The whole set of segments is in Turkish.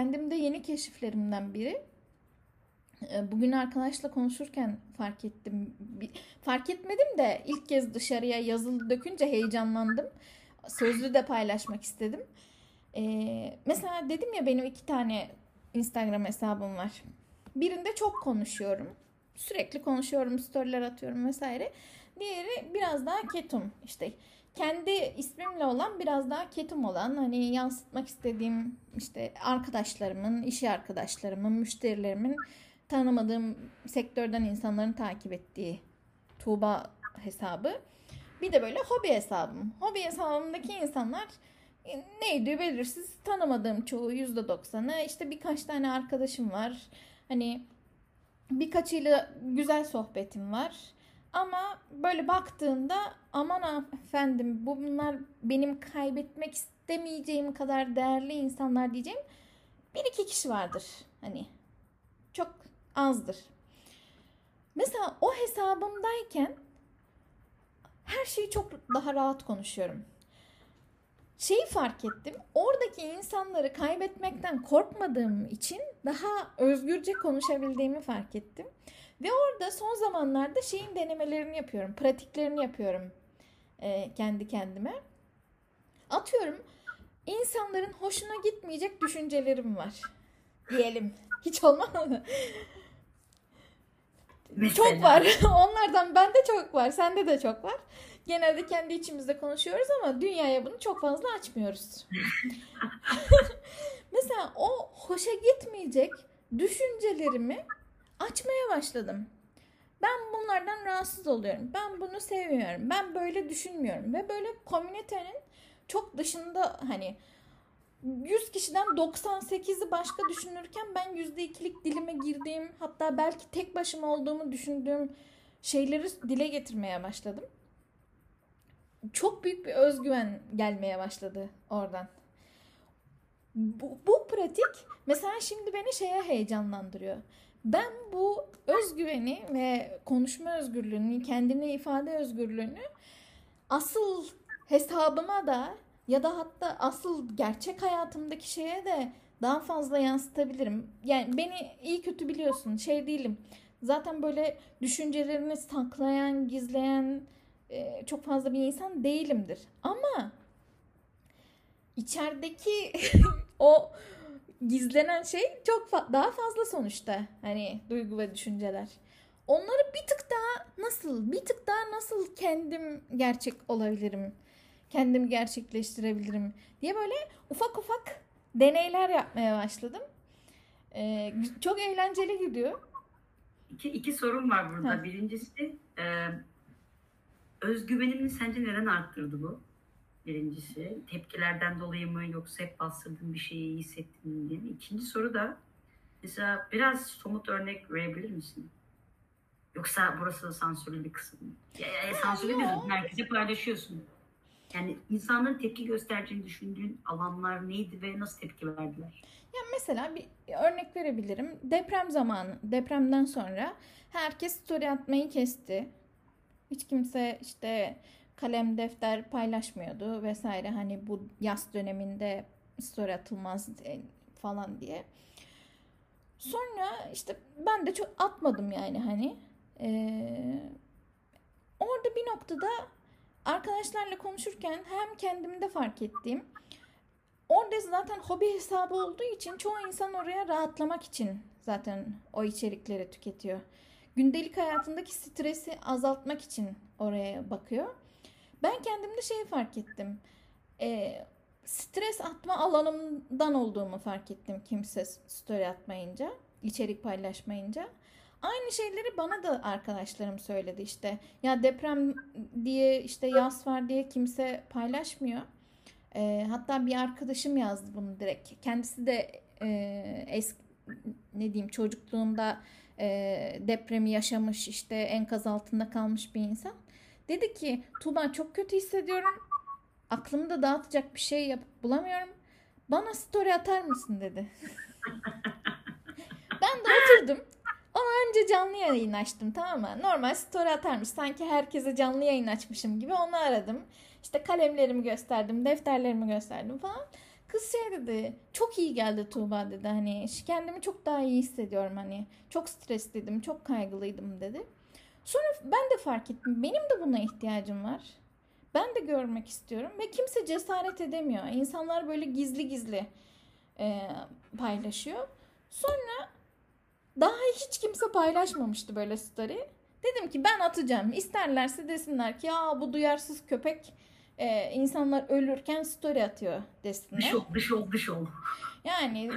kendimde yeni keşiflerimden biri. E, bugün arkadaşla konuşurken fark ettim. Fark etmedim de ilk kez dışarıya yazılı dökünce heyecanlandım. Sözlü de paylaşmak istedim. Ee, mesela dedim ya benim iki tane Instagram hesabım var. Birinde çok konuşuyorum. Sürekli konuşuyorum, storyler atıyorum vesaire. Diğeri biraz daha ketum. İşte kendi ismimle olan biraz daha ketum olan hani yansıtmak istediğim işte arkadaşlarımın, iş arkadaşlarımın, müşterilerimin tanımadığım sektörden insanların takip ettiği Tuğba hesabı. Bir de böyle hobi hesabım. Hobi hesabımdaki insanlar e, neydi belirsiz tanımadığım çoğu yüzde doksanı işte birkaç tane arkadaşım var hani birkaçıyla güzel sohbetim var ama böyle baktığında aman efendim bunlar benim kaybetmek istemeyeceğim kadar değerli insanlar diyeceğim bir iki kişi vardır hani çok azdır. Mesela o hesabımdayken her şeyi çok daha rahat konuşuyorum. Şeyi fark ettim. Oradaki insanları kaybetmekten korkmadığım için daha özgürce konuşabildiğimi fark ettim. Ve orada son zamanlarda şeyin denemelerini yapıyorum. Pratiklerini yapıyorum e, kendi kendime. Atıyorum insanların hoşuna gitmeyecek düşüncelerim var. Diyelim. Hiç olmadı. Mesela. Çok var. Onlardan bende çok var. Sende de çok var. Genelde kendi içimizde konuşuyoruz ama dünyaya bunu çok fazla açmıyoruz. Mesela o hoşa gitmeyecek düşüncelerimi açmaya başladım. Ben bunlardan rahatsız oluyorum. Ben bunu sevmiyorum. Ben böyle düşünmüyorum. Ve böyle komünitenin çok dışında hani 100 kişiden 98'i başka düşünürken ben %2'lik dilime girdiğim hatta belki tek başıma olduğumu düşündüğüm şeyleri dile getirmeye başladım. Çok büyük bir özgüven gelmeye başladı oradan. Bu, bu pratik mesela şimdi beni şeye heyecanlandırıyor. Ben bu özgüveni ve konuşma özgürlüğünü, kendini ifade özgürlüğünü asıl hesabıma da ya da hatta asıl gerçek hayatımdaki şeye de daha fazla yansıtabilirim. Yani beni iyi kötü biliyorsun. Şey değilim. Zaten böyle düşüncelerini saklayan, gizleyen e, çok fazla bir insan değilimdir. Ama içerideki o gizlenen şey çok fa- daha fazla sonuçta. Hani duygu ve düşünceler. Onları bir tık daha nasıl, bir tık daha nasıl kendim gerçek olabilirim? kendimi gerçekleştirebilirim diye böyle ufak ufak deneyler yapmaya başladım. Ee, çok eğlenceli gidiyor. İki, iki sorun var burada. Ha. Birincisi e, özgüvenimi sence neden arttırdı bu? Birincisi tepkilerden dolayı mı yoksa hep bastırdığın bir şeyi hissettin mi diye. İkinci soru da mesela biraz somut örnek verebilir misin? Yoksa burası da sansürlü bir kısım mı? Ya, sansürlü bir herkese paylaşıyorsun. Yani insanların tepki göstereceğini düşündüğün alanlar neydi ve nasıl tepki verdiler? Ya mesela bir örnek verebilirim. Deprem zamanı, depremden sonra herkes story atmayı kesti. Hiç kimse işte kalem defter paylaşmıyordu vesaire. Hani bu yaz döneminde story atılmaz e, falan diye. Sonra işte ben de çok atmadım yani hani. Ee, orada bir noktada arkadaşlarla konuşurken hem kendimde fark ettiğim orada zaten hobi hesabı olduğu için çoğu insan oraya rahatlamak için zaten o içerikleri tüketiyor. Gündelik hayatındaki stresi azaltmak için oraya bakıyor. Ben kendimde şeyi fark ettim. E, stres atma alanımdan olduğumu fark ettim kimse story atmayınca, içerik paylaşmayınca. Aynı şeyleri bana da arkadaşlarım söyledi işte. Ya deprem diye işte yaz var diye kimse paylaşmıyor. E, hatta bir arkadaşım yazdı bunu direkt. Kendisi de e, eski ne diyeyim çocukluğunda e, depremi yaşamış işte enkaz altında kalmış bir insan. Dedi ki Tuğba çok kötü hissediyorum. Aklımda dağıtacak bir şey yapıp bulamıyorum. Bana story atar mısın dedi. ben de oturdum. Ama önce canlı yayın açtım tamam mı? Normal story atarmış. Sanki herkese canlı yayın açmışım gibi onu aradım. İşte kalemlerimi gösterdim, defterlerimi gösterdim falan. Kız şey dedi çok iyi geldi Tuğba dedi hani kendimi çok daha iyi hissediyorum hani çok stresliydim çok kaygılıydım dedi. Sonra ben de fark ettim benim de buna ihtiyacım var. Ben de görmek istiyorum ve kimse cesaret edemiyor. İnsanlar böyle gizli gizli e, paylaşıyor. Sonra daha hiç kimse paylaşmamıştı böyle story. Dedim ki ben atacağım. İsterlerse desinler ki ya bu duyarsız köpek e, insanlar ölürken story atıyor desinler. Dış ol, dış ol, dış ol. Yani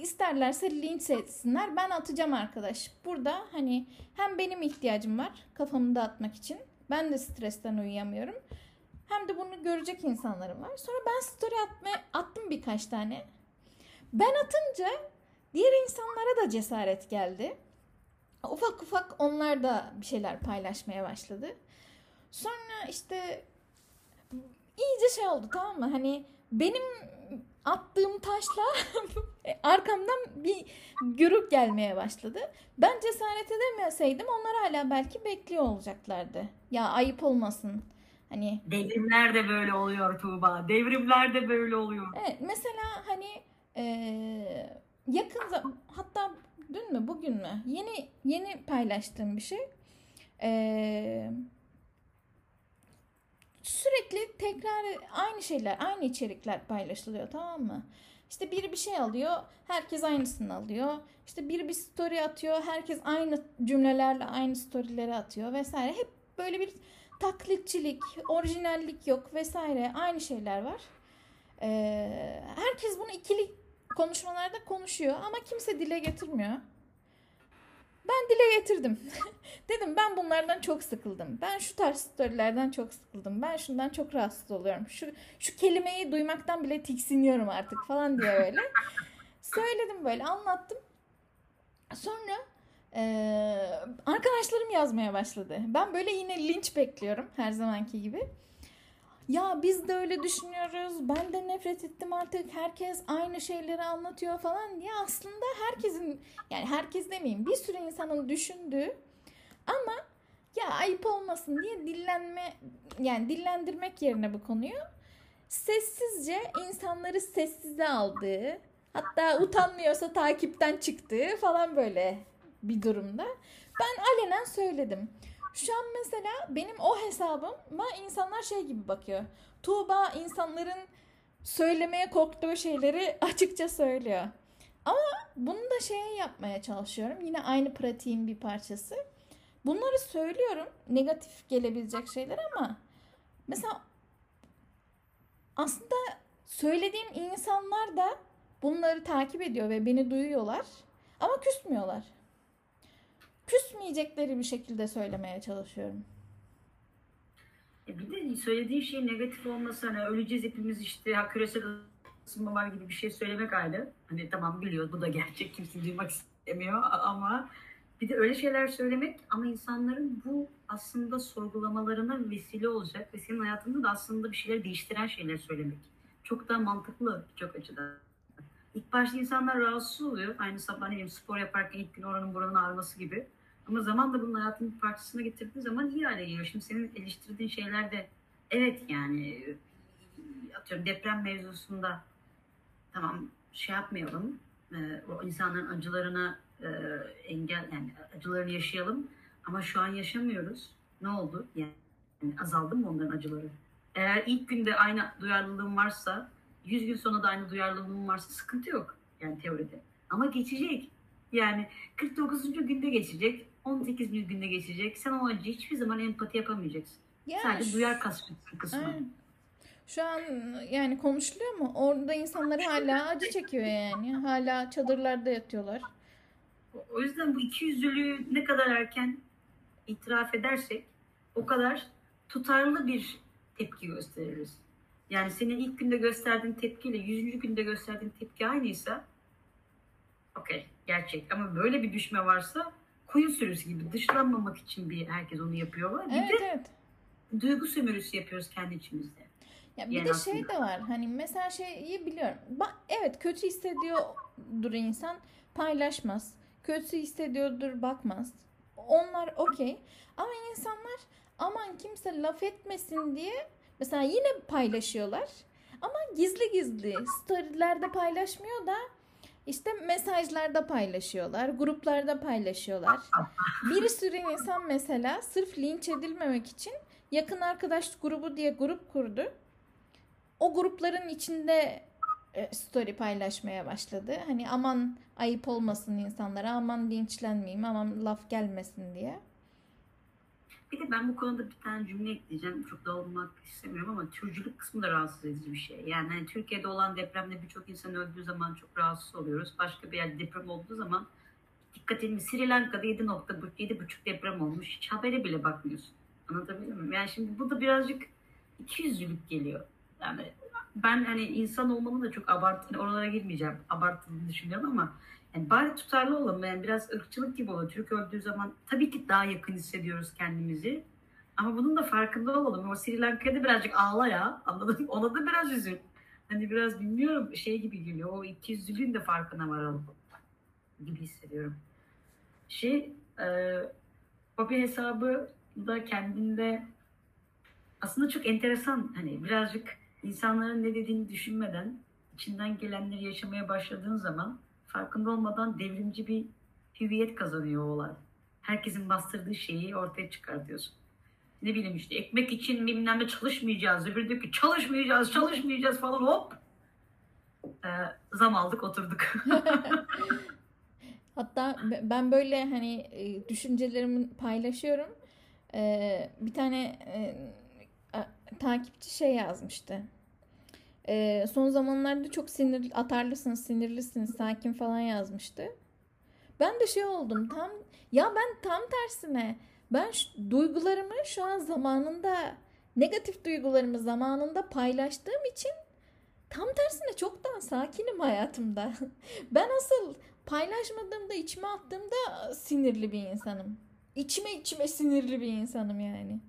isterlerse linç etsinler. Ben atacağım arkadaş. Burada hani hem benim ihtiyacım var kafamı dağıtmak için. Ben de stresten uyuyamıyorum. Hem de bunu görecek insanlarım var. Sonra ben story atma, attım birkaç tane. Ben atınca diğer insanlara da cesaret geldi. Ufak ufak onlar da bir şeyler paylaşmaya başladı. Sonra işte iyice şey oldu tamam mı? Hani benim attığım taşla arkamdan bir gürük gelmeye başladı. Ben cesaret edemeseydim onlar hala belki bekliyor olacaklardı. Ya ayıp olmasın. Hani Devrimler de böyle oluyor Tuğba. Devrimler de böyle oluyor. Evet mesela hani eee, yakın zam- hatta dün mü bugün mü yeni yeni paylaştığım bir şey. Eee, sürekli tekrar aynı şeyler aynı içerikler paylaşılıyor tamam mı? İşte biri bir şey alıyor herkes aynısını alıyor. İşte biri bir story atıyor herkes aynı cümlelerle aynı storyleri atıyor vesaire. Hep böyle bir taklitçilik, orijinallik yok vesaire aynı şeyler var. Ee, herkes bunu ikili konuşmalarda konuşuyor ama kimse dile getirmiyor. Ben dile getirdim. Dedim ben bunlardan çok sıkıldım. Ben şu tarz storylerden çok sıkıldım. Ben şundan çok rahatsız oluyorum. Şu şu kelimeyi duymaktan bile tiksiniyorum artık falan diye öyle. Söyledim böyle anlattım. Sonra eee, arkadaşlarım yazmaya başladı. Ben böyle yine linç bekliyorum her zamanki gibi. Ya biz de öyle düşünüyoruz. Ben de nefret ettim artık. Herkes aynı şeyleri anlatıyor falan. Ya aslında herkesin yani herkes demeyeyim bir sürü insanın düşündüğü ama ya ayıp olmasın diye dillenme yani dillendirmek yerine bu konuyu sessizce insanları sessize aldığı hatta utanmıyorsa takipten çıktığı falan böyle bir durumda. Ben alenen söyledim. Şu an mesela benim o hesabıma insanlar şey gibi bakıyor. Tuğba insanların söylemeye korktuğu şeyleri açıkça söylüyor. Ama bunu da şey yapmaya çalışıyorum. Yine aynı pratiğin bir parçası. Bunları söylüyorum. Negatif gelebilecek şeyler ama mesela aslında söylediğim insanlar da bunları takip ediyor ve beni duyuyorlar. Ama küsmüyorlar. Küsmeyecekleri bir şekilde söylemeye çalışıyorum. E bir de söylediğin şey negatif olması hani öleceğiz hepimiz işte ha, küresel ısınma var gibi bir şey söylemek ayrı. Hani tamam biliyoruz bu da gerçek kimse duymak istemiyor ama bir de öyle şeyler söylemek ama insanların bu aslında sorgulamalarına vesile olacak ve senin hayatında da aslında bir şeyler değiştiren şeyler söylemek. Çok daha mantıklı çok açıdan. İlk başta insanlar rahatsız oluyor. Aynı sabah ne bileyim spor yaparken ilk gün oranın buranın ağrıması gibi. Ama zamanla bunun hayatının bir parçasına getirdiğin zaman iyi hale geliyor. Şimdi senin eleştirdiğin şeyler de evet yani atıyorum deprem mevzusunda tamam şey yapmayalım. e, o insanların acılarına e, engel yani acılarını yaşayalım. Ama şu an yaşamıyoruz. Ne oldu? Yani azaldı mı onların acıları? Eğer ilk günde aynı duyarlılığım varsa 100 gün sonra da aynı duyarlılığım varsa sıkıntı yok yani teoride. Ama geçecek. Yani 49. günde geçecek, 18. günde geçecek. Sen o acıyı hiçbir zaman empati yapamayacaksın. Ya Sadece duyar kasvetsin kısmı. Aynen. Şu an yani konuşuluyor mu? Orada insanlar hala acı çekiyor yani. Hala çadırlarda yatıyorlar. O- O yüzden bu iki yüzlülüğü ne kadar erken itiraf edersek o kadar tutarlı bir tepki gösteririz. Yani senin ilk günde gösterdiğin tepkiyle yüzüncü günde gösterdiğin tepki aynıysa okey gerçek ama böyle bir düşme varsa koyun sürüsü gibi dışlanmamak için bir herkes onu yapıyor. Bir Evet de evet. duygu sömürüsü yapıyoruz kendi içimizde. Ya bir Yani de aslında. şey de var. Hani mesela şeyi biliyorum. Bak evet kötü hissediyordur insan paylaşmaz. Kötü hissediyordur bakmaz. Onlar okey. Ama insanlar aman kimse laf etmesin diye mesela yine paylaşıyorlar. Ama gizli gizli storylerde paylaşmıyor da işte mesajlarda paylaşıyorlar, gruplarda paylaşıyorlar. Bir sürü insan mesela sırf linç edilmemek için yakın arkadaş grubu diye grup kurdu. O grupların içinde e, story paylaşmaya başladı. Hani aman ayıp olmasın insanlara, aman linçlenmeyeyim, aman laf gelmesin diye. Bir de ben bu konuda bir tane cümle ekleyeceğim. Çok da olmak istemiyorum ama türcülük kısmı da rahatsız edici bir şey. Yani hani Türkiye'de olan depremde birçok insan öldüğü zaman çok rahatsız oluyoruz. Başka bir yerde deprem olduğu zaman dikkat edin Sri Lanka'da 7.7 buçuk deprem olmuş. Hiç habere bile bakmıyorsun. Anlatabiliyor muyum? Yani şimdi bu da birazcık ikiyüzlülük geliyor. Yani ben hani insan olmanın da çok abart, oralara girmeyeceğim. Abartıldığını düşünüyorum ama yani bari tutarlı olalım. Yani biraz ırkçılık gibi oluyor. Türk öldüğü zaman tabii ki daha yakın hissediyoruz kendimizi. Ama bunun da farkında olalım. O Sri Lanka'da birazcık ağla ya. Anladın mı? Ona da biraz üzül. Hani biraz bilmiyorum şey gibi geliyor. O ikiyüzlülüğün de farkına varalım. Gibi hissediyorum. Şey, e, hobi hesabı da kendinde aslında çok enteresan. Hani birazcık insanların ne dediğini düşünmeden içinden gelenleri yaşamaya başladığın zaman farkında olmadan devrimci bir hüviyet kazanıyor olay. Herkesin bastırdığı şeyi ortaya çıkartıyorsun. Ne bileyim işte ekmek için bilmem ne çalışmayacağız. Öbürü diyor ki çalışmayacağız, çalışmayacağız falan hop. Ee, zam aldık oturduk. Hatta be- ben böyle hani e, düşüncelerimi paylaşıyorum. Ee, bir tane e, takipçi şey yazmıştı. Ee, son zamanlarda çok sinir atarlısınız, sinirlisiniz, sakin falan yazmıştı. Ben de şey oldum tam ya ben tam tersine ben şu- duygularımı şu an zamanında negatif duygularımı zamanında paylaştığım için tam tersine çok daha sakinim hayatımda. Ben asıl paylaşmadığımda içime attığımda sinirli bir insanım. İçime içime sinirli bir insanım yani.